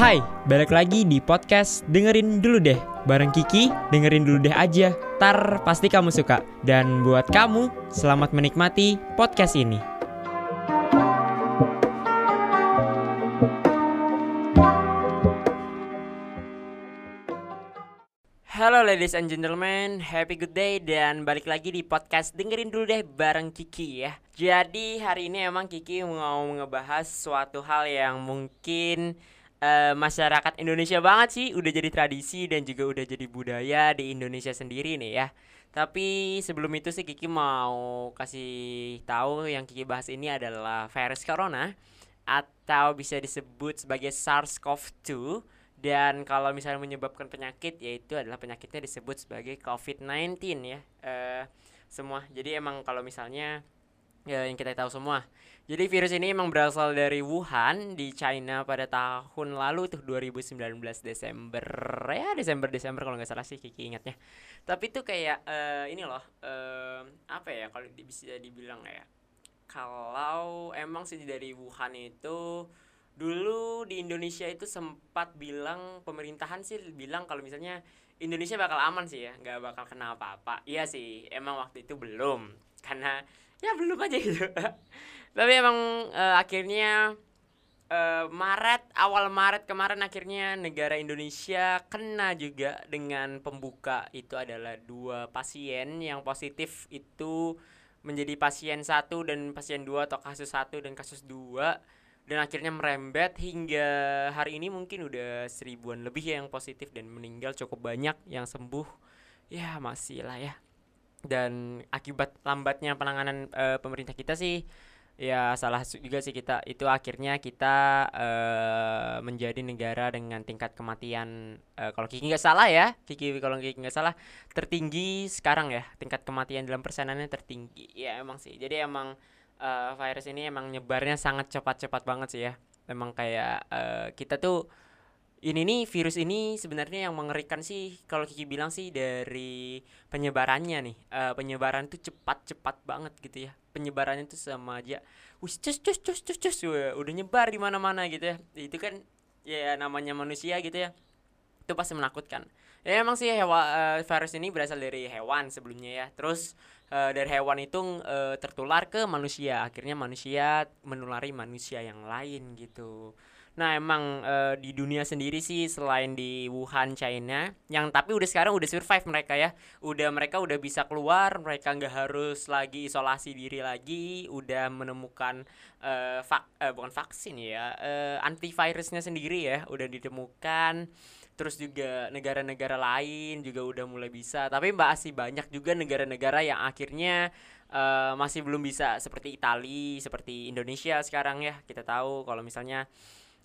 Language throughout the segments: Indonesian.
Hai, balik lagi di podcast Dengerin Dulu Deh. Bareng Kiki, dengerin dulu deh aja. Tar pasti kamu suka. Dan buat kamu, selamat menikmati podcast ini. Halo ladies and gentlemen, happy good day. Dan balik lagi di podcast dengerin dulu deh bareng Kiki ya. Jadi hari ini emang Kiki mau ngebahas suatu hal yang mungkin uh, masyarakat Indonesia banget sih, udah jadi tradisi dan juga udah jadi budaya di Indonesia sendiri nih ya. Tapi sebelum itu sih Kiki mau kasih tahu yang Kiki bahas ini adalah virus corona atau bisa disebut sebagai SARS-CoV-2 dan kalau misalnya menyebabkan penyakit yaitu adalah penyakitnya disebut sebagai COVID-19 ya. Uh, semua. Jadi emang kalau misalnya ya yang kita tahu semua. Jadi virus ini emang berasal dari Wuhan di China pada tahun lalu tuh 2019 Desember. Ya Desember Desember kalau nggak salah sih Kiki ingatnya. Tapi itu kayak uh, ini loh uh, apa ya kalau bisa dibilang ya kalau emang sih dari Wuhan itu dulu di Indonesia itu sempat bilang pemerintahan sih bilang kalau misalnya Indonesia bakal aman sih ya nggak bakal kena apa-apa. Iya sih emang waktu itu belum. Karena ya belum aja gitu. Tapi emang uh, akhirnya uh, Maret awal Maret kemarin akhirnya negara Indonesia kena juga dengan pembuka. Itu adalah dua pasien yang positif itu menjadi pasien satu dan pasien dua atau kasus satu dan kasus dua. Dan akhirnya merembet hingga hari ini mungkin udah seribuan lebih ya yang positif dan meninggal. Cukup banyak yang sembuh. Ya masih lah ya dan akibat lambatnya penanganan e, pemerintah kita sih ya salah juga sih kita itu akhirnya kita e, menjadi negara dengan tingkat kematian e, kalau Kiki nggak salah ya Kiki kalau Kiki nggak salah tertinggi sekarang ya tingkat kematian dalam persenannya tertinggi ya emang sih jadi emang uh, virus ini emang nyebarnya sangat cepat-cepat banget sih ya. Memang kayak uh, kita tuh ini nih virus ini sebenarnya yang mengerikan sih kalau Kiki bilang sih dari penyebarannya nih. Uh, penyebaran tuh cepat-cepat banget gitu ya. Penyebarannya tuh sama aja wis cus cus cus cus cus. Udah nyebar di mana-mana gitu ya. Itu kan ya namanya manusia gitu ya. Itu pasti menakutkan. Ya emang sih hewan uh, virus ini berasal dari hewan sebelumnya ya. Terus uh, dari hewan itu uh, tertular ke manusia. Akhirnya manusia menulari manusia yang lain gitu nah emang uh, di dunia sendiri sih selain di Wuhan China yang tapi udah sekarang udah survive mereka ya. Udah mereka udah bisa keluar mereka nggak harus lagi isolasi diri lagi udah menemukan uh, vak uh, bukan vaksin ya uh, antivirusnya sendiri ya udah ditemukan. Terus juga negara-negara lain juga udah mulai bisa. Tapi masih banyak juga negara-negara yang akhirnya uh, masih belum bisa. Seperti Italia seperti Indonesia sekarang ya kita tahu kalau misalnya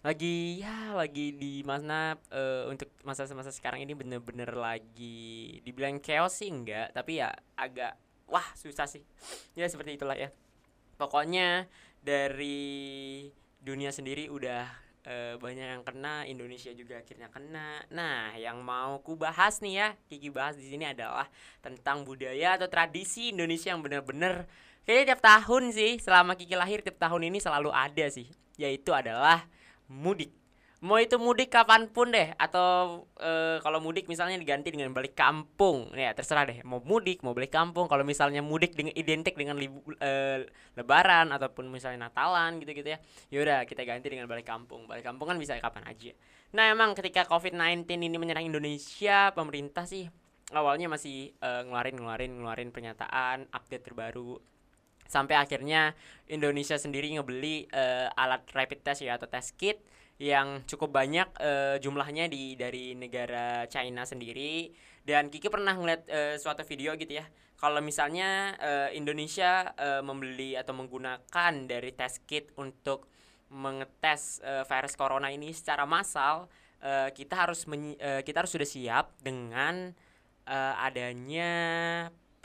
lagi ya lagi di mana uh, untuk masa-masa sekarang ini bener-bener lagi dibilang chaos sih enggak. Tapi ya agak wah susah sih. Ya seperti itulah ya. Pokoknya dari dunia sendiri udah e, banyak yang kena Indonesia juga akhirnya kena. Nah yang mau ku bahas nih ya Kiki bahas di sini adalah tentang budaya atau tradisi Indonesia yang bener-bener kayaknya tiap tahun sih selama Kiki lahir tiap tahun ini selalu ada sih. Yaitu adalah mudik. Mau itu mudik kapan pun deh atau e, kalau mudik misalnya diganti dengan balik kampung. Ya terserah deh mau mudik mau balik kampung. Kalau misalnya mudik dengan identik dengan libu, e, lebaran ataupun misalnya natalan gitu gitu ya yaudah kita ganti dengan balik kampung. Balik kampung kan bisa kapan aja. Nah emang ketika covid 19 ini menyerang Indonesia pemerintah sih awalnya masih e, ngeluarin ngeluarin ngeluarin pernyataan update terbaru sampai akhirnya Indonesia sendiri ngebeli uh, alat rapid test ya atau test kit yang cukup banyak uh, jumlahnya di dari negara China sendiri. Dan Kiki pernah ngeliat uh, suatu video gitu ya kalau misalnya uh, Indonesia uh, membeli atau menggunakan dari test kit untuk mengetes uh, virus corona ini secara massal uh, kita harus uh, kita harus sudah siap dengan uh, adanya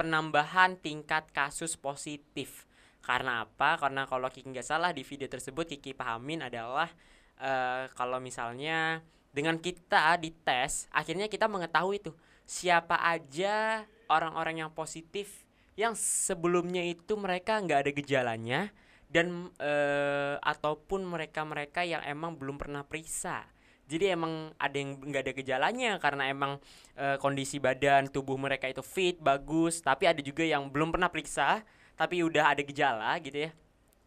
penambahan tingkat kasus positif. Karena apa? Karena kalau Kiki nggak salah di video tersebut Kiki pahamin adalah uh, kalau misalnya dengan kita dites akhirnya kita mengetahui tuh siapa aja orang-orang yang positif yang sebelumnya itu mereka nggak ada gejalanya dan uh, ataupun mereka-mereka yang emang belum pernah periksa jadi emang ada yang nggak ada gejalanya karena emang e, kondisi badan tubuh mereka itu fit bagus. Tapi ada juga yang belum pernah periksa tapi udah ada gejala gitu ya.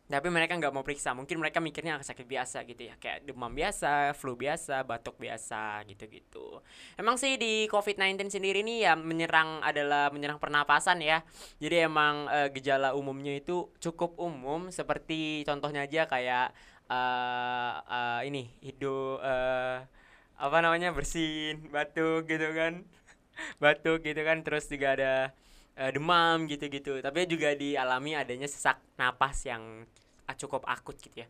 Tapi mereka nggak mau periksa. Mungkin mereka mikirnya sakit biasa gitu ya. Kayak demam biasa flu biasa batuk biasa gitu gitu emang sih di covid 19 sendiri ini ya menyerang adalah menyerang pernapasan ya. Jadi emang e, gejala umumnya itu cukup umum. Seperti contohnya aja kayak uh, uh, ini hidup uh, apa namanya bersin batuk gitu kan. Batuk gitu kan terus juga ada uh, demam gitu-gitu. Tapi juga dialami adanya sesak napas yang cukup akut gitu ya.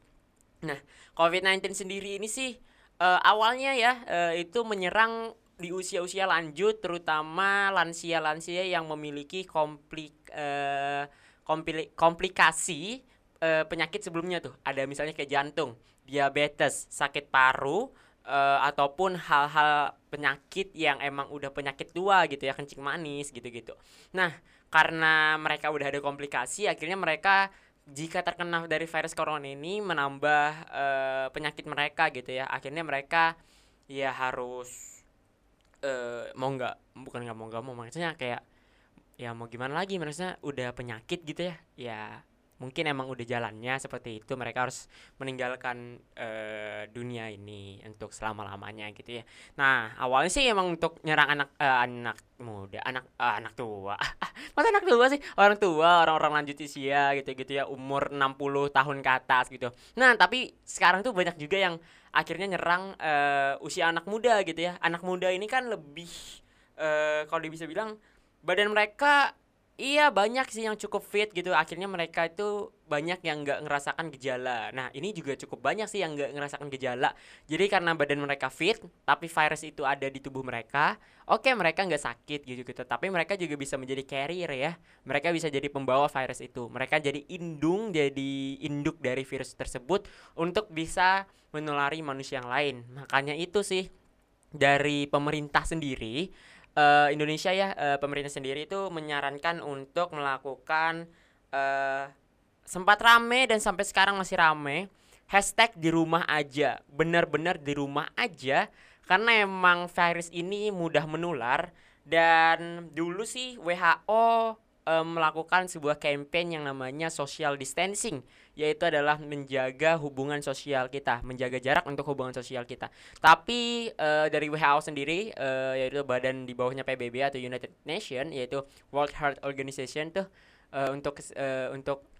Nah covid-19 sendiri ini sih uh, awalnya ya uh, itu menyerang di usia-usia lanjut terutama lansia-lansia yang memiliki komplik uh, komplikasi uh, penyakit sebelumnya tuh ada misalnya kayak jantung diabetes sakit paru uh, ataupun hal-hal penyakit yang emang udah penyakit tua gitu ya kencing manis gitu-gitu. Nah, karena mereka udah ada komplikasi akhirnya mereka jika terkena dari virus corona ini menambah uh, penyakit mereka gitu ya. Akhirnya mereka ya harus uh, mau nggak bukan nggak mau nggak mau maksudnya kayak ya mau gimana lagi maksudnya udah penyakit gitu ya. Ya mungkin emang udah jalannya seperti itu mereka harus meninggalkan uh, dunia ini untuk selama lamanya gitu ya. Nah awalnya sih emang untuk nyerang anak uh, anak muda anak uh, anak tua. Masa anak tua sih? Orang tua orang-orang lanjut usia gitu gitu ya umur 60 tahun ke atas gitu. Nah tapi sekarang tuh banyak juga yang akhirnya nyerang uh, usia anak muda gitu ya. Anak muda ini kan lebih uh, kalau bisa bilang badan mereka Iya banyak sih yang cukup fit gitu. Akhirnya mereka itu banyak yang nggak ngerasakan gejala. Nah ini juga cukup banyak sih yang nggak ngerasakan gejala. Jadi karena badan mereka fit tapi virus itu ada di tubuh mereka oke mereka nggak sakit gitu gitu. Tapi mereka juga bisa menjadi carrier ya. Mereka bisa jadi pembawa virus itu. Mereka jadi indung jadi induk dari virus tersebut untuk bisa menulari manusia yang lain. Makanya itu sih dari pemerintah sendiri uh, Indonesia ya uh, pemerintah sendiri itu menyarankan untuk melakukan uh, sempat rame dan sampai sekarang masih rame hashtag di rumah aja benar-benar di rumah aja karena emang virus ini mudah menular. Dan dulu sih WHO melakukan sebuah campaign yang namanya social distancing yaitu adalah menjaga hubungan sosial kita, menjaga jarak untuk hubungan sosial kita. Tapi uh, dari WHO sendiri uh, yaitu badan di bawahnya PBB atau United Nation yaitu World Health Organization tuh uh, untuk uh, untuk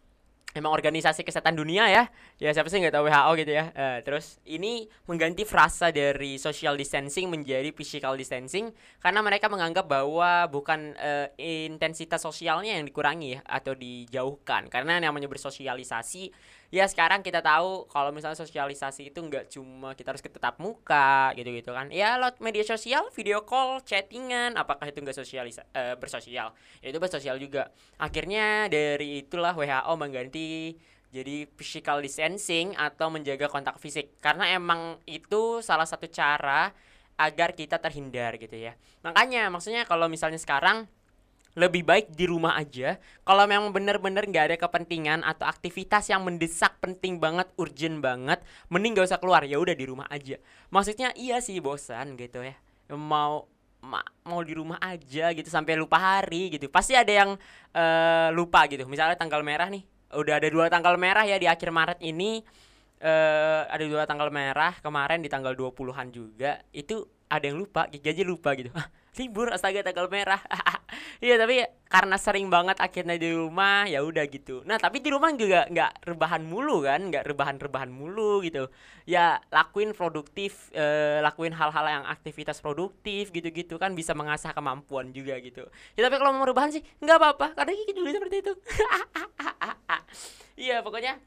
emang organisasi kesehatan dunia ya. Ya siapa sih nggak tahu WHO gitu ya. Uh, terus ini mengganti frasa dari social distancing menjadi physical distancing karena mereka menganggap bahwa bukan uh, intensitas sosialnya yang dikurangi atau dijauhkan. Karena namanya bersosialisasi ya sekarang kita tahu kalau misalnya sosialisasi itu nggak cuma kita harus tetap muka gitu gitu kan. Ya lewat media sosial video call chattingan apakah itu nggak sosialis uh, bersosial? Ya itu bersosial juga. Akhirnya dari itulah WHO mengganti jadi physical distancing atau menjaga kontak fisik. Karena emang itu salah satu cara agar kita terhindar gitu ya. Makanya maksudnya kalau misalnya sekarang lebih baik di rumah aja. Kalau memang benar-benar nggak ada kepentingan atau aktivitas yang mendesak penting banget, urgent banget, mending gak usah keluar. Ya udah di rumah aja. Maksudnya iya sih bosan gitu ya. Mau ma mau di rumah aja gitu sampai lupa hari gitu. Pasti ada yang uh, lupa gitu. Misalnya tanggal merah nih. Udah ada dua tanggal merah ya di akhir Maret ini. Uh, ada dua tanggal merah kemarin di tanggal 20-an juga. Itu ada yang lupa, Gigi lupa gitu. libur astaga tanggal merah iya tapi karena sering banget akhirnya di rumah ya udah gitu. Nah tapi di rumah juga nggak rebahan mulu kan nggak rebahan rebahan mulu gitu. Ya lakuin produktif eh, lakuin hal-hal yang aktivitas produktif gitu-gitu kan bisa mengasah kemampuan juga gitu. Ya tapi kalau mau rebahan sih nggak apa-apa karena kita juga seperti itu. Iya pokoknya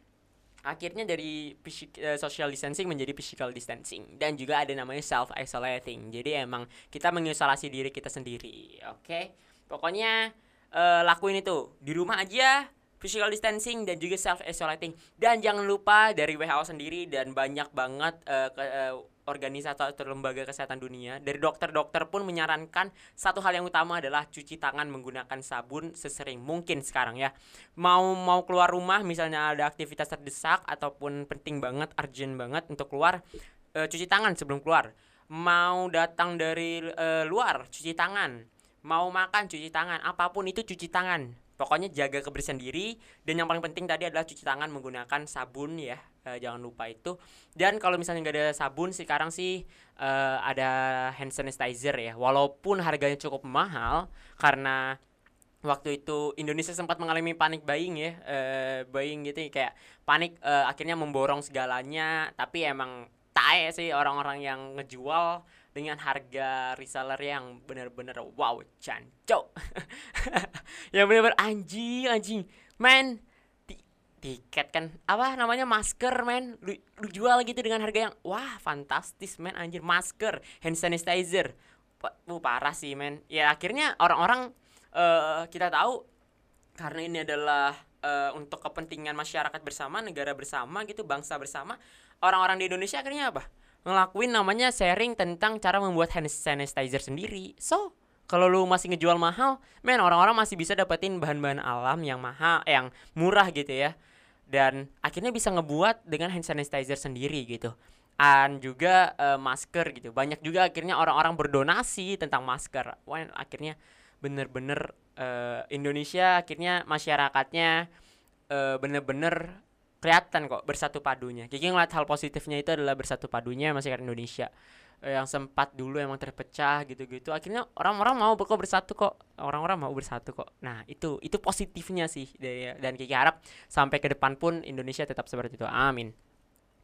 akhirnya dari uh, social distancing menjadi physical distancing. Dan juga ada namanya self isolating jadi emang kita mengisolasi diri kita sendiri oke? okay? Pokoknya uh, lakuin itu. Di rumah aja physical distancing dan juga self isolating dan jangan lupa dari WHO sendiri dan banyak banget uh, ke, uh, organisasi atau lembaga kesehatan dunia dari dokter-dokter pun menyarankan satu hal yang utama adalah cuci tangan menggunakan sabun sesering mungkin sekarang ya. Mau mau keluar rumah misalnya ada aktivitas terdesak ataupun penting banget urgent banget untuk keluar uh, cuci tangan sebelum keluar. Mau datang dari uh, luar cuci tangan mau makan cuci tangan. Apa pun itu cuci tangan. Pokoknya jaga kebersihan diri. Dan yang paling penting tadi adalah cuci tangan menggunakan sabun ya. Uh, jangan lupa itu. Dan kalau misalnya nggak ada sabun sekarang sih uh, ada hand sanitizer ya. Walaupun harganya cukup mahal karena waktu itu Indonesia sempat mengalami panik buying ya. Uh, buying gitu kayak panik uh, akhirnya memborong segalanya. Tapi emang tae sih orang-orang yang ngejual dengan harga reseller yang benar-benar wow cancok yang benar-benar anjing anjing. Man tiket kan apa namanya masker men. Lu, lu jual gitu dengan harga yang wah fantastis men anjir. Masker hand sanitizer. Uh, parah sih men. Ya akhirnya orang-orang uh, kita tahu karena ini adalah uh, untuk kepentingan masyarakat bersama negara bersama gitu bangsa bersama orang-orang di Indonesia akhirnya apa ngelakuin namanya sharing tentang cara membuat hand sanitizer sendiri. So, kalau lu masih ngejual mahal, men orang-orang masih bisa dapetin bahan-bahan alam yang mahal, yang murah gitu ya. Dan akhirnya bisa ngebuat dengan hand sanitizer sendiri gitu. Dan juga uh, masker gitu. Banyak juga akhirnya orang-orang berdonasi tentang masker. Wah, akhirnya bener-bener uh, Indonesia akhirnya masyarakatnya uh, bener-bener kelihatan kok bersatu padunya. Kiki ngeliat hal positifnya itu adalah bersatu padunya masyarakat Indonesia. Eh, yang sempat dulu emang terpecah gitu-gitu. Akhirnya orang-orang mau kok bersatu kok. Orang-orang mau bersatu kok. Nah itu itu positifnya sih. Dan Kiki harap sampai ke depan pun Indonesia tetap seperti itu. Amin.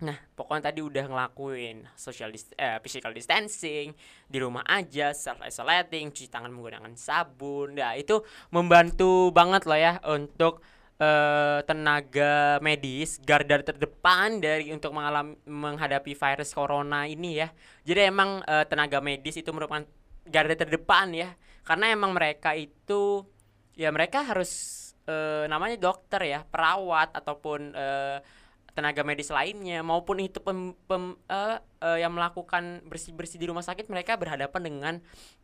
Nah, pokoknya tadi udah ngelakuin social dist eh, physical distancing di rumah aja, self isolating, cuci tangan menggunakan sabun. Nah, itu membantu banget loh ya untuk uh, tenaga medis garda terdepan dari untuk mengalami menghadapi virus corona ini ya. Jadi emang uh, tenaga medis itu merupakan garda terdepan ya. Karena emang mereka itu ya mereka harus uh, namanya dokter ya, perawat ataupun uh, tenaga medis lainnya maupun itu pem, pem, uh, uh, yang melakukan bersih-bersih di rumah sakit mereka berhadapan dengan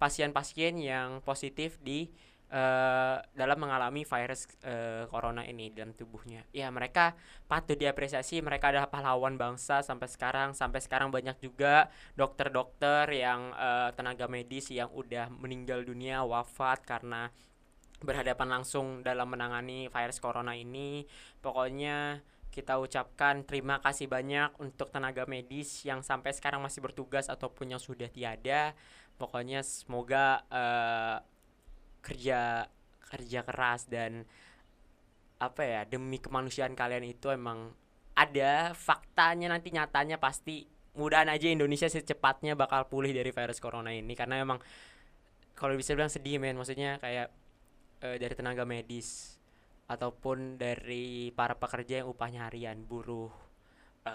pasien-pasien yang positif di uh, dalam mengalami virus uh, corona ini dalam tubuhnya. Ya, mereka patut diapresiasi, mereka adalah pahlawan bangsa sampai sekarang. Sampai sekarang banyak juga dokter-dokter yang uh, tenaga medis yang udah meninggal dunia, wafat karena berhadapan langsung dalam menangani virus corona ini. Pokoknya kita ucapkan terima kasih banyak untuk tenaga medis yang sampai sekarang masih bertugas ataupun yang sudah tiada. Pokoknya semoga uh, kerja kerja keras dan apa ya demi kemanusiaan kalian itu emang ada faktanya nanti nyatanya pasti mudahan aja Indonesia secepatnya bakal pulih dari virus corona ini. Karena emang kalau bisa bilang sedih men. Maksudnya kayak e, dari tenaga medis ataupun dari para pekerja yang upahnya harian buruh e,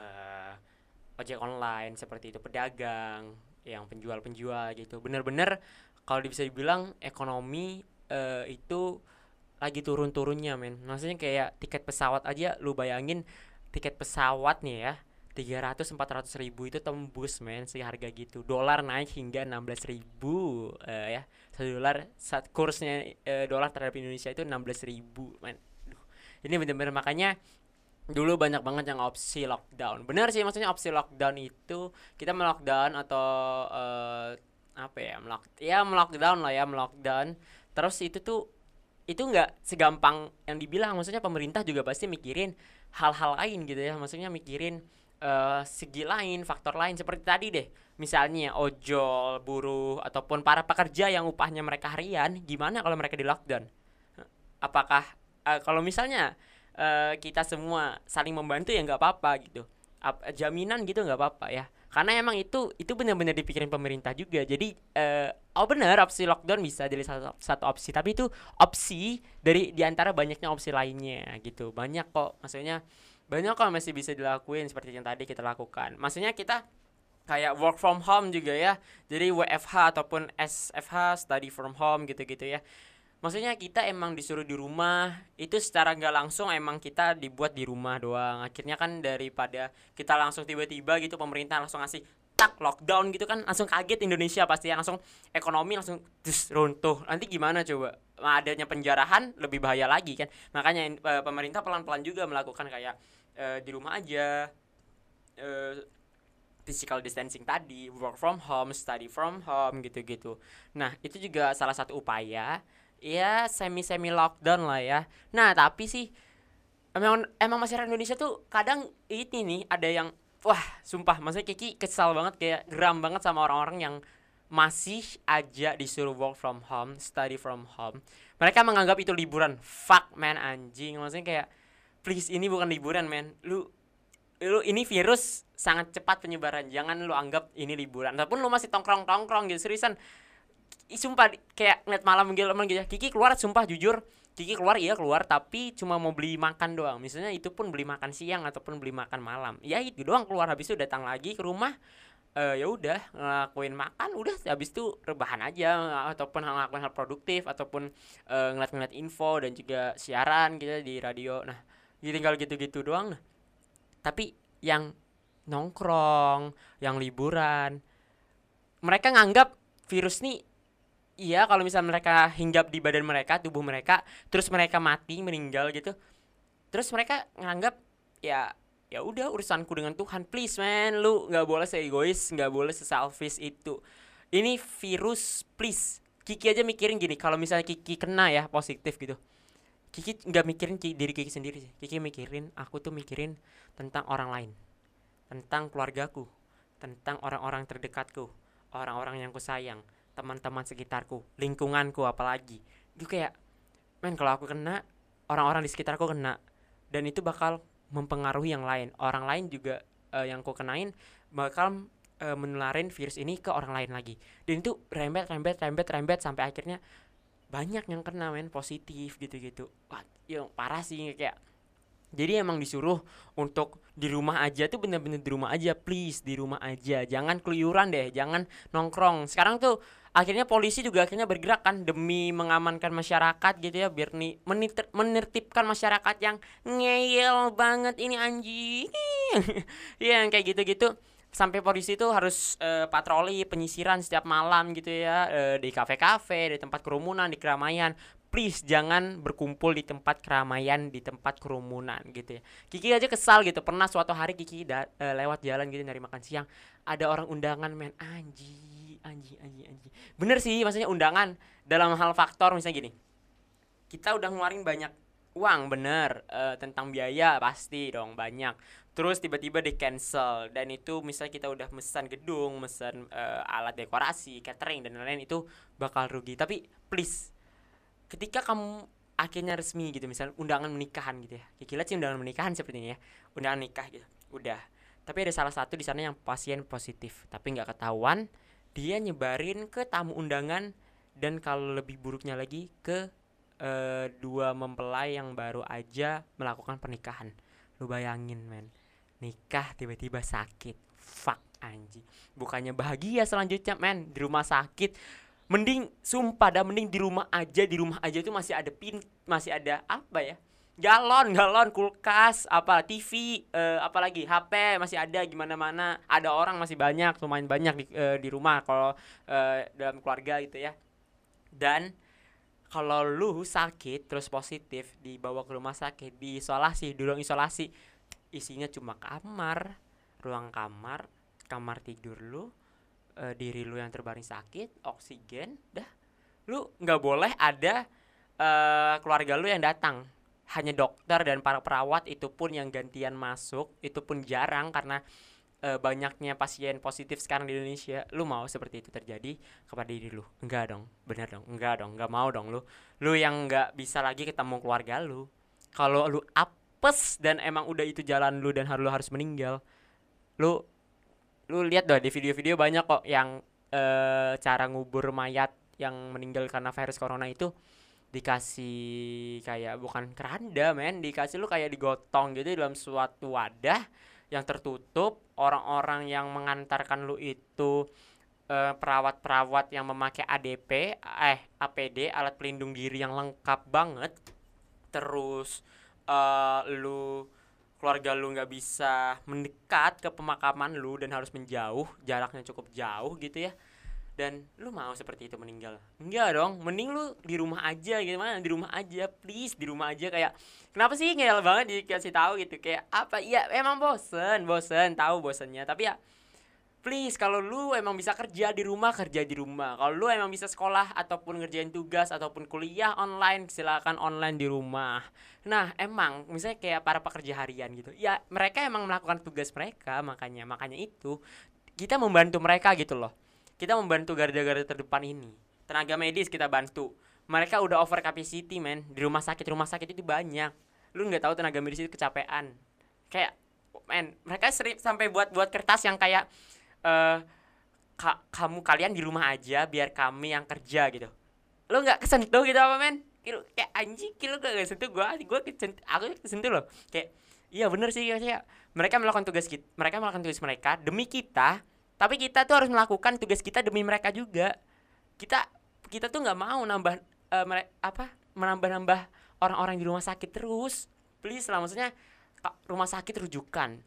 ojek online seperti itu pedagang yang penjual-penjual gitu. Bener-bener kalau bisa dibilang ekonomi uh, itu lagi turun-turunnya men. Maksudnya kayak tiket pesawat aja lu bayangin tiket pesawat nih ya 300 400 ribu itu tembus men sih harga gitu. Dolar naik hingga 16 ribu uh, ya. Satu dolar saat kursnya uh, dolar terhadap Indonesia itu 16 ribu men. Duh. ini bener-bener makanya dulu banyak banget yang opsi lockdown. Benar sih maksudnya opsi lockdown itu kita melockdown atau uh, apa ya melock ya melockdown lah ya melockdown terus itu tuh itu nggak segampang yang dibilang maksudnya pemerintah juga pasti mikirin hal-hal lain gitu ya maksudnya mikirin uh, segi lain faktor lain. Seperti tadi deh misalnya ojol buruh ataupun para pekerja yang upahnya mereka harian gimana kalau mereka di lockdown? Apakah uh, kalau misalnya uh, kita semua saling membantu ya nggak apa-apa gitu. Ap, jaminan gitu nggak apa-apa ya karena emang itu itu benar-benar dipikirin pemerintah juga. Jadi uh, oh benar opsi lockdown bisa jadi satu, satu opsi. Tapi itu opsi dari di antara banyaknya opsi lainnya gitu. Banyak kok maksudnya banyak kok masih bisa dilakuin seperti yang tadi kita lakukan. Maksudnya kita kayak work from home juga ya. Jadi WFH ataupun SFH study from home gitu-gitu ya maksudnya kita emang disuruh di rumah itu secara nggak langsung emang kita dibuat di rumah doang. Akhirnya kan daripada kita langsung tiba-tiba gitu pemerintah langsung ngasih tak lockdown gitu kan langsung kaget Indonesia pasti ya langsung ekonomi langsung dus, runtuh. Nanti gimana coba? Nah, adanya penjarahan lebih bahaya lagi kan. Makanya uh, pemerintah pelan-pelan juga melakukan kayak uh, di rumah aja uh, physical distancing tadi work from home study from home gitu-gitu. Nah itu juga salah satu upaya ya semi semi lockdown lah ya nah tapi sih emang emang masyarakat Indonesia tuh kadang ini nih ada yang wah sumpah maksudnya Kiki kesal banget kayak geram banget sama orang-orang yang masih aja disuruh work from home, study from home. Mereka menganggap itu liburan. Fuck man anjing. Maksudnya kayak please ini bukan liburan man. Lu lu ini virus sangat cepat penyebaran. Jangan lu anggap ini liburan. Ataupun lu masih tongkrong-tongkrong gitu seriusan. Sumpah kayak net malam gitu gitu. Kiki keluar sumpah jujur. Kiki keluar iya keluar tapi cuma mau beli makan doang. Misalnya itu pun beli makan siang ataupun beli makan malam. Ya itu doang keluar. Habis itu datang lagi ke rumah uh, ya udah ngelakuin makan udah. Habis itu rebahan aja ataupun ngelakuin hal produktif ataupun uh, ngeliat-ngeliat info dan juga siaran gitu di radio. Nah tinggal gitu-gitu doang. Nah tapi yang nongkrong yang liburan mereka nganggap virus nih iya kalau misalnya mereka hinggap di badan mereka tubuh mereka terus mereka mati meninggal gitu terus mereka nganggap ya ya udah urusanku dengan Tuhan. Please man lu nggak boleh egois nggak boleh selfish itu. Ini virus please. Kiki aja mikirin gini kalau misalnya Kiki kena ya positif gitu Kiki nggak mikirin diri Kiki sendiri sih. Kiki mikirin aku tuh mikirin tentang orang lain tentang keluargaku tentang orang-orang terdekatku orang-orang yang ku sayang teman-teman sekitarku lingkunganku apalagi. Itu kayak men kalau aku kena orang-orang di sekitarku kena. Dan itu bakal mempengaruhi yang lain. Orang lain juga uh, yang ku kenain bakal uh, menularin virus ini ke orang lain lagi. Dan itu rembet rembet rembet rembet sampai akhirnya banyak yang kena men positif gitu-gitu. Wah yang parah sih kayak jadi emang disuruh untuk di rumah aja tuh bener-bener di rumah aja please di rumah aja. Jangan keluyuran deh jangan nongkrong. Sekarang tuh akhirnya polisi juga akhirnya bergerak kan demi mengamankan masyarakat gitu ya biar nih menertibkan masyarakat yang ngeyel banget ini anjing. Ya yang kayak gitu-gitu. Sampai polisi itu harus uh, patroli penyisiran setiap malam gitu ya uh, di kafe-kafe di tempat kerumunan di keramaian please jangan berkumpul di tempat keramaian di tempat kerumunan gitu ya. Kiki aja kesal gitu. Pernah suatu hari Kiki da, uh, lewat jalan gitu dari makan siang ada orang undangan men. Anjing anjing anjing anjing bener sih maksudnya undangan. Dalam hal faktor misalnya gini. Kita udah ngeluarin banyak uang bener. Uh, tentang biaya pasti dong banyak. Terus tiba-tiba di cancel. Dan itu misalnya kita udah mesan gedung mesan uh, alat dekorasi catering dan lain-lain itu bakal rugi. Tapi please ketika kamu akhirnya resmi gitu misalnya undangan menikahan gitu ya. Kira sih undangan menikahan seperti ini ya. Undangan nikah gitu. Udah. Tapi ada salah satu di sana yang pasien positif tapi nggak ketahuan dia nyebarin ke tamu undangan dan kalau lebih buruknya lagi ke uh, dua mempelai yang baru aja melakukan pernikahan. Lu bayangin men. Nikah tiba-tiba sakit. Fuck anjing. Bukannya bahagia selanjutnya men. Di rumah sakit mending sumpah dah mending di rumah aja di rumah aja itu masih ada pin masih ada apa ya? Galon galon kulkas apa TV eh, apalagi HP masih ada gimana mana ada orang masih banyak lumayan banyak di, uh, di rumah kalau uh, dalam keluarga gitu ya. Dan kalau lu sakit terus positif dibawa ke rumah sakit diisolasi di ruang isolasi isinya cuma kamar ruang kamar kamar tidur lu uh, diri lu yang terbaring sakit oksigen dah. Lu nggak boleh ada uh, keluarga lu yang datang. Hanya dokter dan para perawat itu pun yang gantian masuk itu pun jarang karena e, banyaknya pasien positif sekarang di Indonesia. Lu mau seperti itu terjadi kepada diri lu? Enggak dong bener dong. Enggak dong enggak mau dong lu. Lu yang enggak bisa lagi ketemu keluarga lu. Kalau lu apes dan emang udah itu jalan lu dan lu harus meninggal lu lu lihat dong di video-video banyak kok yang e, cara ngubur mayat yang meninggal karena virus corona itu dikasih kayak bukan keranda men. Dikasih lu kayak digotong gitu dalam suatu wadah yang tertutup. Orang-orang yang mengantarkan lu itu perawat perawat-perawat yang memakai ADP eh APD alat pelindung diri yang lengkap banget. Terus uh, lu keluarga lu nggak bisa mendekat ke pemakaman lu dan harus menjauh jaraknya cukup jauh gitu ya. Dan lu mau seperti itu meninggal? Enggak dong mending lu di rumah aja gitu. Mana di rumah aja please di rumah aja. Kayak kenapa sih ngeyel banget dikasih tahu gitu? Kayak apa? Iya emang bosen bosen tahu bosennya. Tapi ya please kalau lu emang bisa kerja di rumah kerja di rumah. Kalau lu emang bisa sekolah ataupun ngerjain tugas ataupun kuliah online silakan online di rumah. Nah emang misalnya kayak para pekerja harian gitu ya mereka emang melakukan tugas mereka makanya makanya itu kita membantu mereka gitu loh. Kita membantu garda-garda terdepan ini. Tenaga medis kita bantu. Mereka udah over capacity men. Di rumah sakit rumah sakit itu banyak. Lu nggak tahu tenaga medis itu kecapean. Kayak men mereka sering sampai buat buat kertas yang kayak uh, ka kamu kalian di rumah aja biar kami yang kerja gitu. Lo nggak kesentuh gitu apa men? Kilo, kayak anjing kilo gak kesentuh gue gue kesentuh aku kesentuh loh. Kayak iya bener sih ya mereka melakukan tugas kita mereka melakukan tugas mereka demi kita tapi kita tuh harus melakukan tugas kita demi mereka juga. Kita kita tuh nggak mau nambah uh, mereka apa menambah nambah orang-orang di rumah sakit terus. Please lah maksudnya rumah sakit rujukan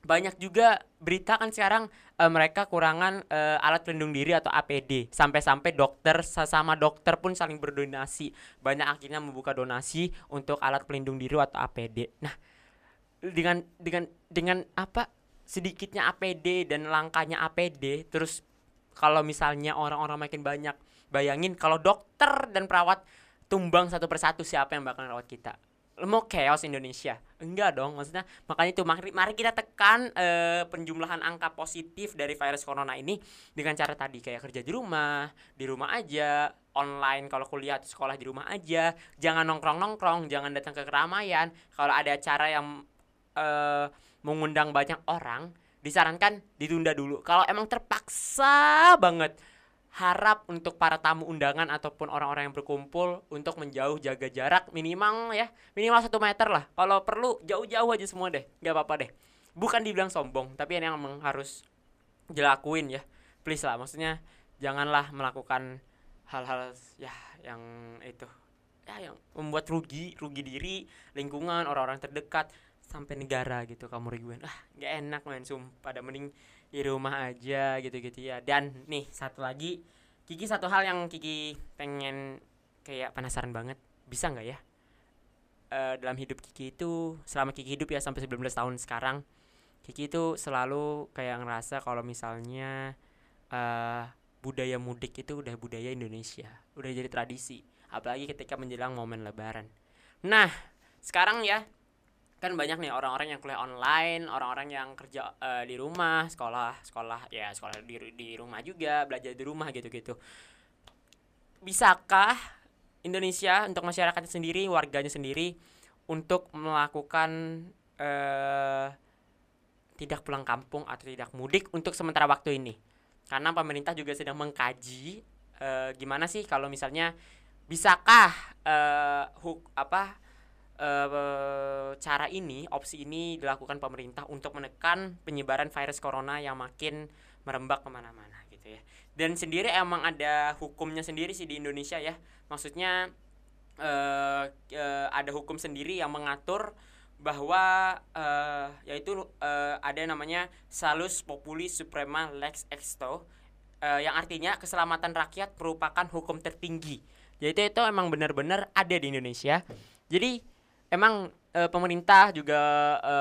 banyak juga berita kan sekarang uh, mereka kurangan uh, alat pelindung diri atau APD sampai-sampai dokter sesama dokter pun saling berdonasi. Banyak akhirnya membuka donasi untuk alat pelindung diri atau APD nah dengan dengan dengan apa? Sedikitnya APD dan langkahnya APD terus kalau misalnya orang-orang makin banyak bayangin kalau dokter dan perawat tumbang satu persatu siapa yang bakal rawat kita mau chaos Indonesia? Enggak dong maksudnya makanya itu. Mari, mari kita tekan uh, penjumlahan angka positif dari virus corona ini dengan cara tadi kayak kerja di rumah di rumah aja online kalau kuliah atau sekolah di rumah aja jangan nongkrong nongkrong jangan datang ke keramaian. Kalau ada acara yang uh, mengundang banyak orang disarankan ditunda dulu. Kalau emang terpaksa banget harap untuk para tamu undangan ataupun orang-orang yang berkumpul untuk menjauh jaga jarak minimal ya minimal satu meter lah. Kalau perlu jauh-jauh aja semua deh nggak apa-apa deh. Bukan dibilang sombong tapi yang memang harus dilakuin ya. Please lah maksudnya janganlah melakukan hal-hal ya yang itu ya yang membuat rugi rugi diri lingkungan orang-orang terdekat sampai negara gitu kamu rugiin ah nggak enak main sumpah. Pada mending di rumah aja gitu-gitu ya. Dan nih satu lagi Kiki satu hal yang Kiki pengen kayak penasaran banget bisa nggak ya? Uh, dalam hidup Kiki itu selama Kiki hidup ya sampai 19 tahun sekarang Kiki itu selalu kayak ngerasa kalau misalnya uh, budaya mudik itu udah budaya Indonesia udah jadi tradisi apalagi ketika menjelang momen lebaran. Nah sekarang ya kan banyak nih orang-orang yang kuliah online, orang-orang yang kerja uh, di rumah, sekolah, sekolah ya sekolah di di rumah juga, belajar di rumah gitu-gitu. Bisakah Indonesia untuk masyarakatnya sendiri, warganya sendiri untuk melakukan uh, tidak pulang kampung atau tidak mudik untuk sementara waktu ini? Karena pemerintah juga sedang mengkaji uh, gimana sih kalau misalnya bisakah uh, huk apa uh, cara ini, opsi ini dilakukan pemerintah untuk menekan penyebaran virus corona yang makin merembak ke mana-mana gitu ya. Dan sendiri emang ada hukumnya sendiri sih di Indonesia ya. Maksudnya uh, uh, ada hukum sendiri yang mengatur bahwa uh, yaitu uh, ada namanya Salus Populi Suprema Lex Exto uh, yang artinya keselamatan rakyat merupakan hukum tertinggi. Jadi itu emang benar-benar ada di Indonesia. Jadi emang e, pemerintah juga e,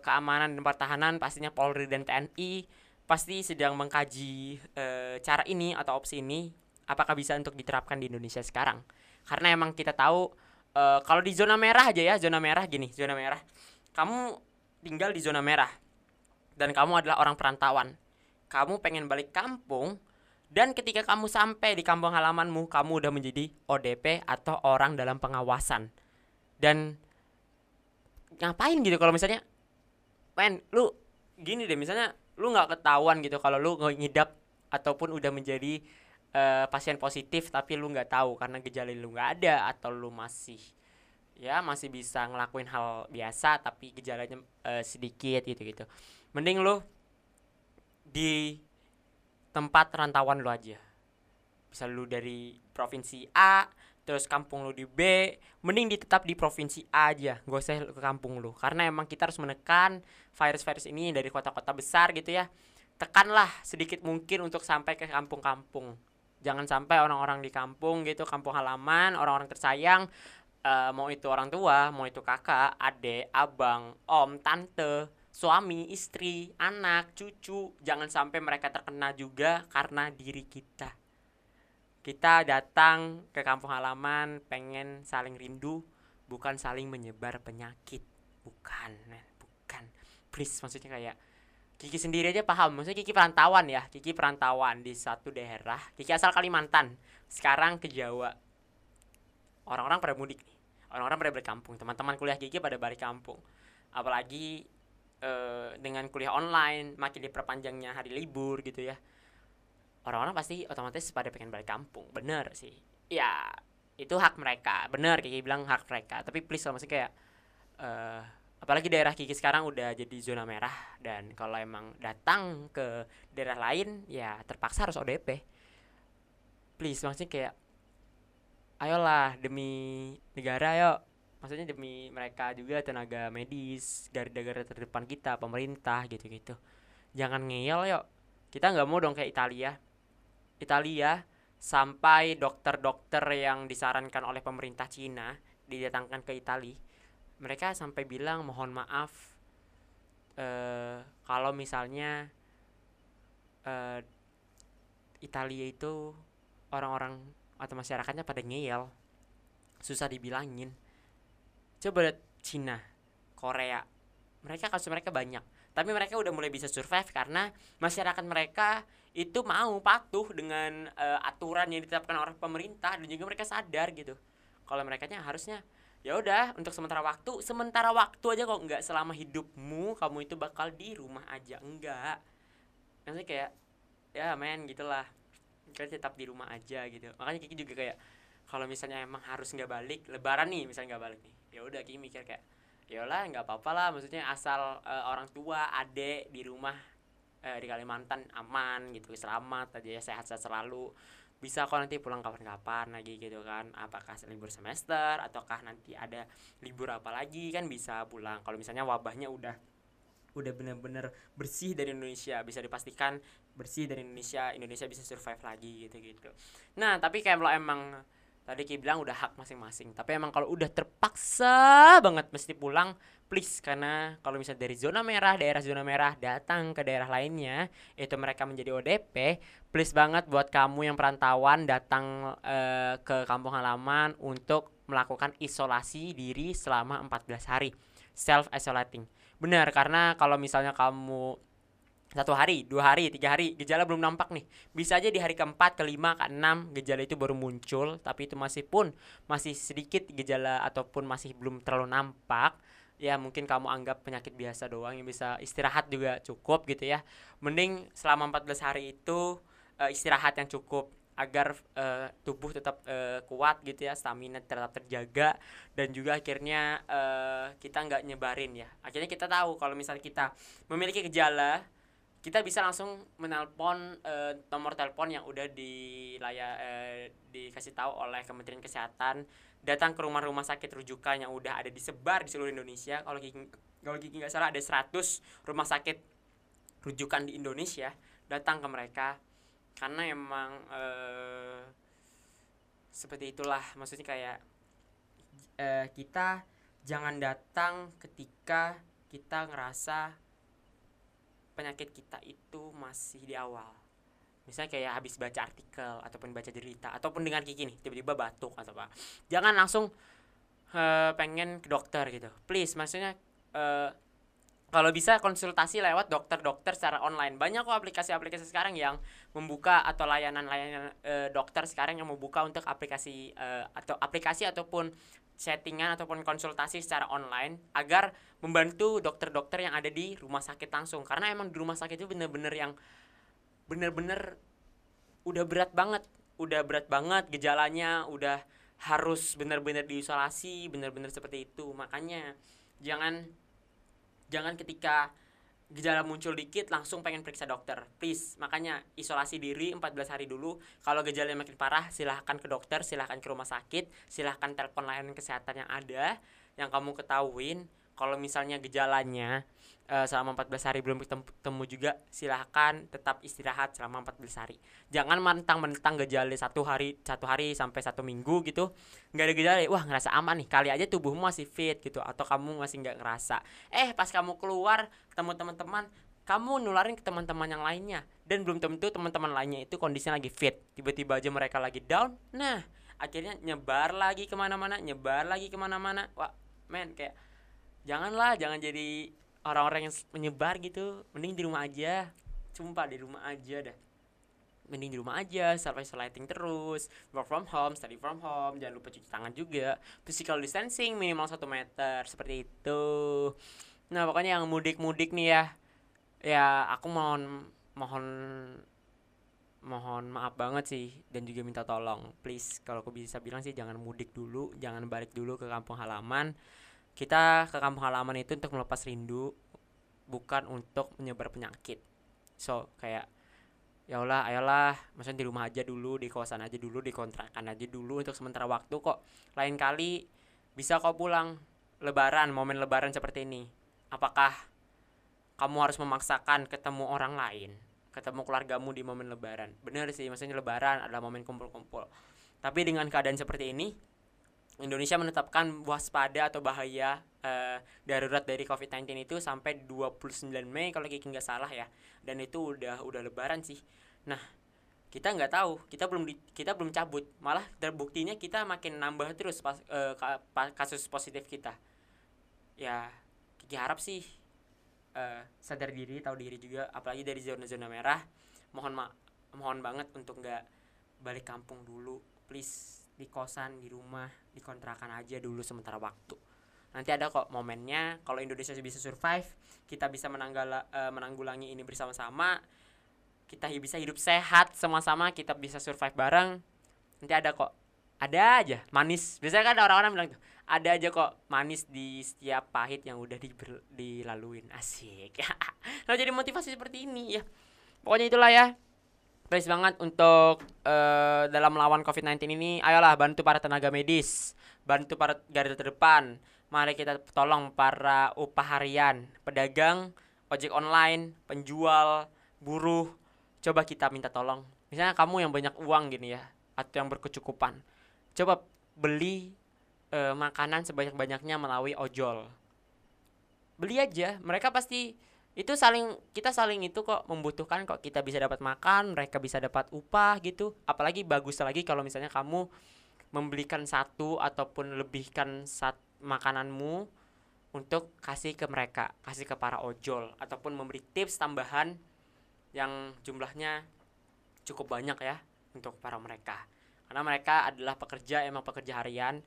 keamanan dan pertahanan pastinya Polri dan TNI pasti sedang mengkaji e, cara ini atau opsi ini apakah bisa untuk diterapkan di Indonesia sekarang. Karena emang kita tahu e, kalau di zona merah aja ya zona merah gini zona merah. Kamu tinggal di zona merah dan kamu adalah orang perantauan. Kamu pengen balik kampung dan ketika kamu sampai di kampung halamanmu kamu udah menjadi ODP atau orang dalam pengawasan. Dan ngapain gitu kalau misalnya men lu gini deh misalnya lu nggak ketahuan gitu kalau lu ngidap ataupun udah menjadi uh, pasien positif tapi lu nggak tahu karena gejala lu nggak ada atau lu masih ya masih bisa ngelakuin hal biasa tapi gejalanya uh, sedikit gitu gitu mending lu di tempat rantauan lu aja. Bisa lu dari provinsi A terus kampung lu di B mending ditetap di provinsi A aja gak usah ke kampung lu. Karena emang kita harus menekan virus-virus ini dari kota-kota besar gitu ya. Tekanlah sedikit mungkin untuk sampai ke kampung-kampung. Jangan sampai orang-orang di kampung gitu kampung halaman orang-orang tersayang uh, mau itu orang tua mau itu kakak adik abang om tante suami, istri, anak, cucu, jangan sampai mereka terkena juga karena diri kita. Kita datang ke kampung halaman pengen saling rindu, bukan saling menyebar penyakit. Bukan, bukan. Please, maksudnya kayak Kiki sendiri aja paham, maksudnya Kiki perantauan ya, Kiki perantauan di satu daerah. Kiki asal Kalimantan, sekarang ke Jawa. Orang-orang pada mudik nih, orang-orang pada balik kampung. Teman-teman kuliah Kiki pada balik kampung. Apalagi uh, dengan kuliah online, makin diperpanjangnya hari libur gitu ya orang-orang pasti otomatis pada pengen balik kampung. Bener sih. Ya itu hak mereka. Bener Kiki bilang hak mereka. Tapi please lah maksudnya kayak uh, apalagi daerah Kiki sekarang udah jadi zona merah. Dan kalau emang datang ke daerah lain ya terpaksa harus ODP please maksudnya kayak ayolah demi negara yuk maksudnya demi mereka juga tenaga medis garda-garda terdepan kita pemerintah gitu-gitu. Jangan ngeyel yuk. Kita nggak mau dong kayak Italia Italia sampai dokter-dokter yang disarankan oleh pemerintah Cina didatangkan ke Italia mereka sampai bilang mohon maaf uh, kalau misalnya uh, Italia itu orang-orang atau masyarakatnya pada ngeyel susah dibilangin. Coba lihat Cina Korea. Mereka kasus mereka banyak tapi mereka udah mulai bisa survive karena masyarakat mereka itu mau patuh dengan uh, aturan yang ditetapkan oleh pemerintah dan juga mereka sadar gitu. Kalau mereka harusnya ya udah untuk sementara waktu sementara waktu aja kok nggak selama hidupmu kamu itu bakal di rumah aja. Enggak. Maksudnya kayak ya men gitulah. Kita tetap di rumah aja gitu. Makanya Kiki juga kayak kalau misalnya emang harus nggak balik lebaran nih misalnya nggak balik nih. Ya udah Kiki mikir kayak ya lah nggak apa-apa lah. Maksudnya asal uh, orang tua adek di rumah uh, di Kalimantan aman gitu selamat aja ya sehat-sehat selalu. Bisa kok nanti pulang kapan-kapan lagi gitu kan. Apakah libur semester ataukah nanti ada libur apa lagi kan bisa pulang. Kalau misalnya wabahnya udah udah bener-bener bersih dari Indonesia bisa dipastikan bersih dari Indonesia Indonesia bisa survive lagi gitu gitu nah tapi kayak kalau emang tadi Ki bilang udah hak masing-masing tapi emang kalau udah terpaksa banget mesti pulang please. Karena kalau misalnya dari zona merah daerah zona merah datang ke daerah lainnya itu mereka menjadi ODP please banget buat kamu yang perantauan datang uh, ke kampung halaman untuk melakukan isolasi diri selama 14 hari. Self isolating benar karena kalau misalnya kamu satu hari, dua hari, tiga hari gejala belum nampak nih. Bisa aja di hari keempat, kelima, keenam gejala itu baru muncul, tapi itu masih pun masih sedikit gejala ataupun masih belum terlalu nampak. Ya mungkin kamu anggap penyakit biasa doang yang bisa istirahat juga cukup gitu ya. Mending selama 14 hari itu uh, istirahat yang cukup agar uh, tubuh tetap uh, kuat gitu ya, stamina tetap terjaga dan juga akhirnya uh, kita nggak nyebarin ya. Akhirnya kita tahu kalau misalnya kita memiliki gejala kita bisa langsung menelpon uh, nomor telepon yang udah di layar uh, dikasih tahu oleh Kementerian Kesehatan datang ke rumah-rumah sakit rujukan yang udah ada disebar di seluruh Indonesia. Kalau gigi kalau gigi nggak salah ada 100 rumah sakit rujukan di Indonesia datang ke mereka. Karena emang uh, seperti itulah maksudnya kayak uh, kita jangan datang ketika kita ngerasa penyakit kita itu masih di awal. Misalnya kayak habis baca artikel ataupun baca cerita ataupun dengan Kiki nih tiba-tiba batuk atau apa. Jangan langsung uh, pengen ke dokter gitu. Please maksudnya uh, kalau bisa konsultasi lewat dokter-dokter secara online. Banyak kok aplikasi-aplikasi sekarang yang membuka atau layanan-layanan e, dokter sekarang yang membuka untuk aplikasi e, atau aplikasi ataupun settingan ataupun konsultasi secara online agar membantu dokter-dokter yang ada di rumah sakit langsung. Karena emang di rumah sakit itu bener-bener yang bener-bener udah berat banget udah berat banget gejalanya udah harus bener-bener diisolasi bener-bener seperti itu. Makanya jangan jangan ketika gejala muncul dikit langsung pengen periksa dokter. Please makanya isolasi diri 14 hari dulu. Kalau gejala makin parah silahkan ke dokter silahkan ke rumah sakit silahkan telepon layanan kesehatan yang ada yang kamu ketahuin kalau misalnya gejalanya uh, selama 14 hari belum ketemu juga silahkan tetap istirahat selama 14 hari. Jangan mentang-mentang gejala satu hari satu hari sampai satu minggu gitu nggak ada gejala wah ngerasa aman nih kali aja tubuhmu masih fit gitu atau kamu masih nggak ngerasa. Eh pas kamu keluar ketemu teman-teman kamu nularin ke teman-teman yang lainnya. Dan belum tentu teman-teman lainnya itu kondisinya lagi fit. Tiba-tiba aja mereka lagi down nah akhirnya nyebar lagi ke mana-mana nyebar lagi ke mana-mana. Wah men kayak janganlah jangan jadi orang-orang yang menyebar gitu. Mending di rumah aja. Sumpah di rumah aja dah mending di rumah aja self isolating terus work from home study from home jangan lupa cuci tangan juga. Physical distancing minimal satu meter seperti itu. Nah pokoknya yang mudik-mudik nih ya. Ya aku mohon mohon mohon maaf banget sih dan juga minta tolong. Please kalau aku bisa bilang sih jangan mudik dulu jangan balik dulu ke kampung halaman kita ke kampung halaman itu untuk melepas rindu bukan untuk menyebar penyakit. So kayak ya Allah ayolah maksudnya di rumah aja dulu di kawasan aja dulu di kontrakan aja dulu untuk sementara waktu kok. Lain kali bisa kok pulang lebaran momen lebaran seperti ini. Apakah kamu harus memaksakan ketemu orang lain ketemu keluargamu di momen lebaran? Bener sih maksudnya lebaran adalah momen kumpul-kumpul. Tapi dengan keadaan seperti ini Indonesia menetapkan waspada atau bahaya uh, darurat dari COVID-19 itu sampai 29 Mei kalau Kiki nggak salah ya. Dan itu udah udah lebaran sih. Nah, kita nggak tahu, kita belum di, kita belum cabut. Malah terbuktinya kita makin nambah terus pas, uh, kasus positif kita. Ya, Kiki harap sih uh, sadar diri, tahu diri juga apalagi dari zona-zona merah. Mohon ma mohon banget untuk nggak balik kampung dulu, please di kosan di rumah di kontrakan aja dulu sementara waktu. Nanti ada kok momennya kalau Indonesia bisa survive kita bisa menanggala, uh, menanggulangi ini bersama-sama kita bisa hidup sehat sama-sama kita bisa survive bareng. Nanti ada kok ada aja manis. Biasanya kan orang-orang bilang tuh ada aja kok manis di setiap pahit yang udah di, dilaluin. Asik. Nah jadi motivasi seperti ini ya. Pokoknya itulah ya please banget untuk uh, dalam melawan COVID-19 ini ayolah bantu para tenaga medis, bantu para garda terdepan. Mari kita tolong para upah harian, pedagang, ojek online, penjual, buruh. Coba kita minta tolong. Misalnya kamu yang banyak uang gini ya, atau yang berkecukupan. Coba beli uh, makanan sebanyak-banyaknya melalui ojol. Beli aja, mereka pasti itu saling kita saling itu kok membutuhkan kok kita bisa dapat makan mereka bisa dapat upah gitu. Apalagi bagus lagi kalau misalnya kamu membelikan satu ataupun lebihkan sat makananmu untuk kasih ke mereka kasih ke para ojol ataupun memberi tips tambahan yang jumlahnya cukup banyak ya untuk para mereka. Karena mereka adalah pekerja emang pekerja harian.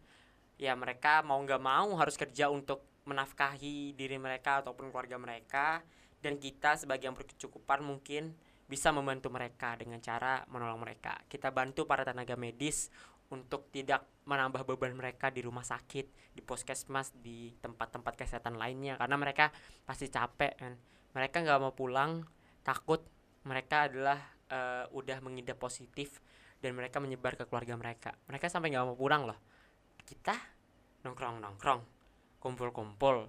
Ya mereka mau nggak mau harus kerja untuk menafkahi diri mereka ataupun keluarga mereka dan kita sebagai yang berkecukupan mungkin bisa membantu mereka dengan cara menolong mereka. Kita bantu para tenaga medis untuk tidak menambah beban mereka di rumah sakit, di puskesmas, di tempat-tempat kesehatan lainnya karena mereka pasti capek kan. Mereka nggak mau pulang, takut mereka adalah uh, udah mengidap positif dan mereka menyebar ke keluarga mereka. Mereka sampai nggak mau pulang loh. Kita nongkrong-nongkrong, kumpul-kumpul.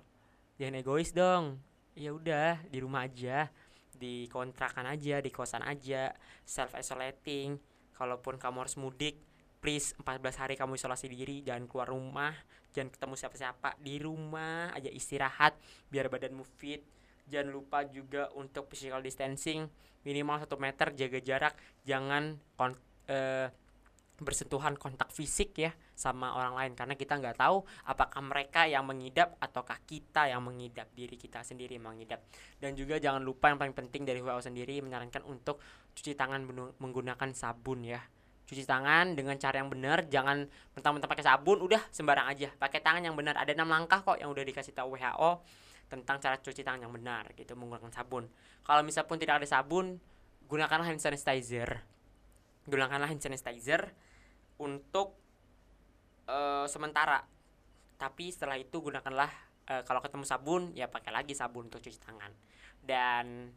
Jangan egois dong ya udah di rumah aja di kontrakan aja di kosan aja self isolating kalaupun kamu harus mudik please 14 hari kamu isolasi diri jangan keluar rumah jangan ketemu siapa-siapa. Di rumah aja istirahat biar badanmu fit. Jangan lupa juga untuk physical distancing minimal satu meter jaga jarak jangan kon uh, bersentuhan kontak fisik ya sama orang lain. Karena kita nggak tahu apakah mereka yang mengidap ataukah kita yang mengidap diri kita sendiri mengidap. Dan juga jangan lupa yang paling penting dari WHO sendiri menyarankan untuk cuci tangan menggunakan sabun ya. Cuci tangan dengan cara yang benar jangan mentang-mentang pakai sabun udah sembarang aja. Pakai tangan yang benar ada enam langkah kok yang udah dikasih tahu WHO tentang cara cuci tangan yang benar gitu menggunakan sabun. Kalau misal pun tidak ada sabun gunakanlah hand sanitizer. Gunakanlah hand sanitizer untuk uh, sementara tapi setelah itu gunakanlah uh, kalau ketemu sabun ya pakai lagi sabun untuk cuci tangan dan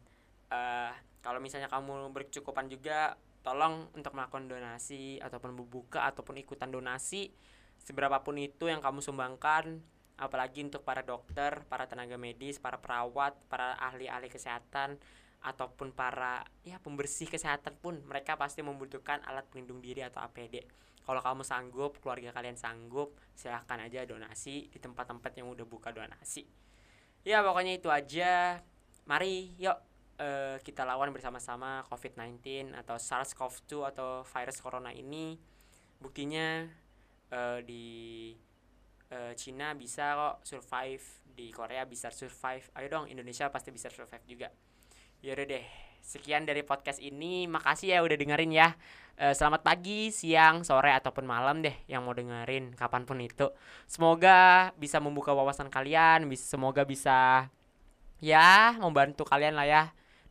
uh, kalau misalnya kamu berkecukupan juga tolong untuk melakukan donasi ataupun membuka ataupun ikutan donasi seberapapun itu yang kamu sumbangkan apalagi untuk para dokter, para tenaga medis, para perawat, para ahli-ahli kesehatan ataupun para ya pembersih kesehatan pun mereka pasti membutuhkan alat pelindung diri atau APD. Kalau kamu sanggup, keluarga kalian sanggup, silahkan aja donasi di tempat-tempat yang udah buka donasi. Ya pokoknya itu aja. Mari yuk uh, kita lawan bersama-sama COVID-19 atau SARS-CoV-2 atau virus corona ini. Buktinya uh, di uh, Cina bisa kok survive, di Korea bisa survive. Ayo dong, Indonesia pasti bisa survive juga. Yaudah deh, sekian dari podcast ini. Makasih ya udah dengerin ya. Uh, selamat pagi, siang, sore ataupun malam deh yang mau dengerin kapan pun itu. Semoga bisa membuka wawasan kalian, semoga bisa ya membantu kalian lah ya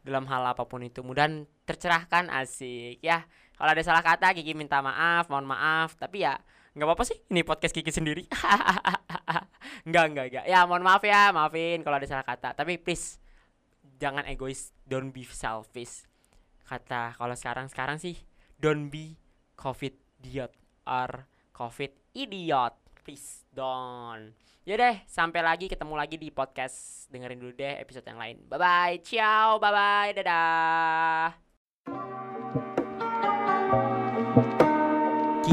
dalam hal apa pun itu. Mudah tercerahkan asik ya. Kalau ada salah kata Kiki minta maaf, mohon maaf. Tapi ya nggak apa-apa sih. Ini podcast Kiki sendiri. nggak nggak nggak. Ya mohon maaf ya, maafin kalau ada salah kata. Tapi please jangan egois, don't be selfish. Kata kalau sekarang sekarang sih don't be covid idiot or covid idiot. Please don't. Yaudah, sampai lagi ketemu lagi di podcast. Dengerin dulu deh episode yang lain. Bye bye. Ciao. Bye bye. Dadah.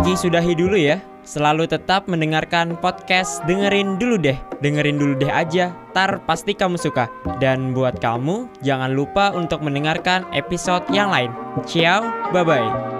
Kiki sudahi dulu ya. Selalu tetap mendengarkan podcast Dengerin dulu deh. Dengerin dulu deh aja. Tar pasti kamu suka. Dan buat kamu, jangan lupa untuk mendengarkan episode yang lain. Ciao. Bye bye.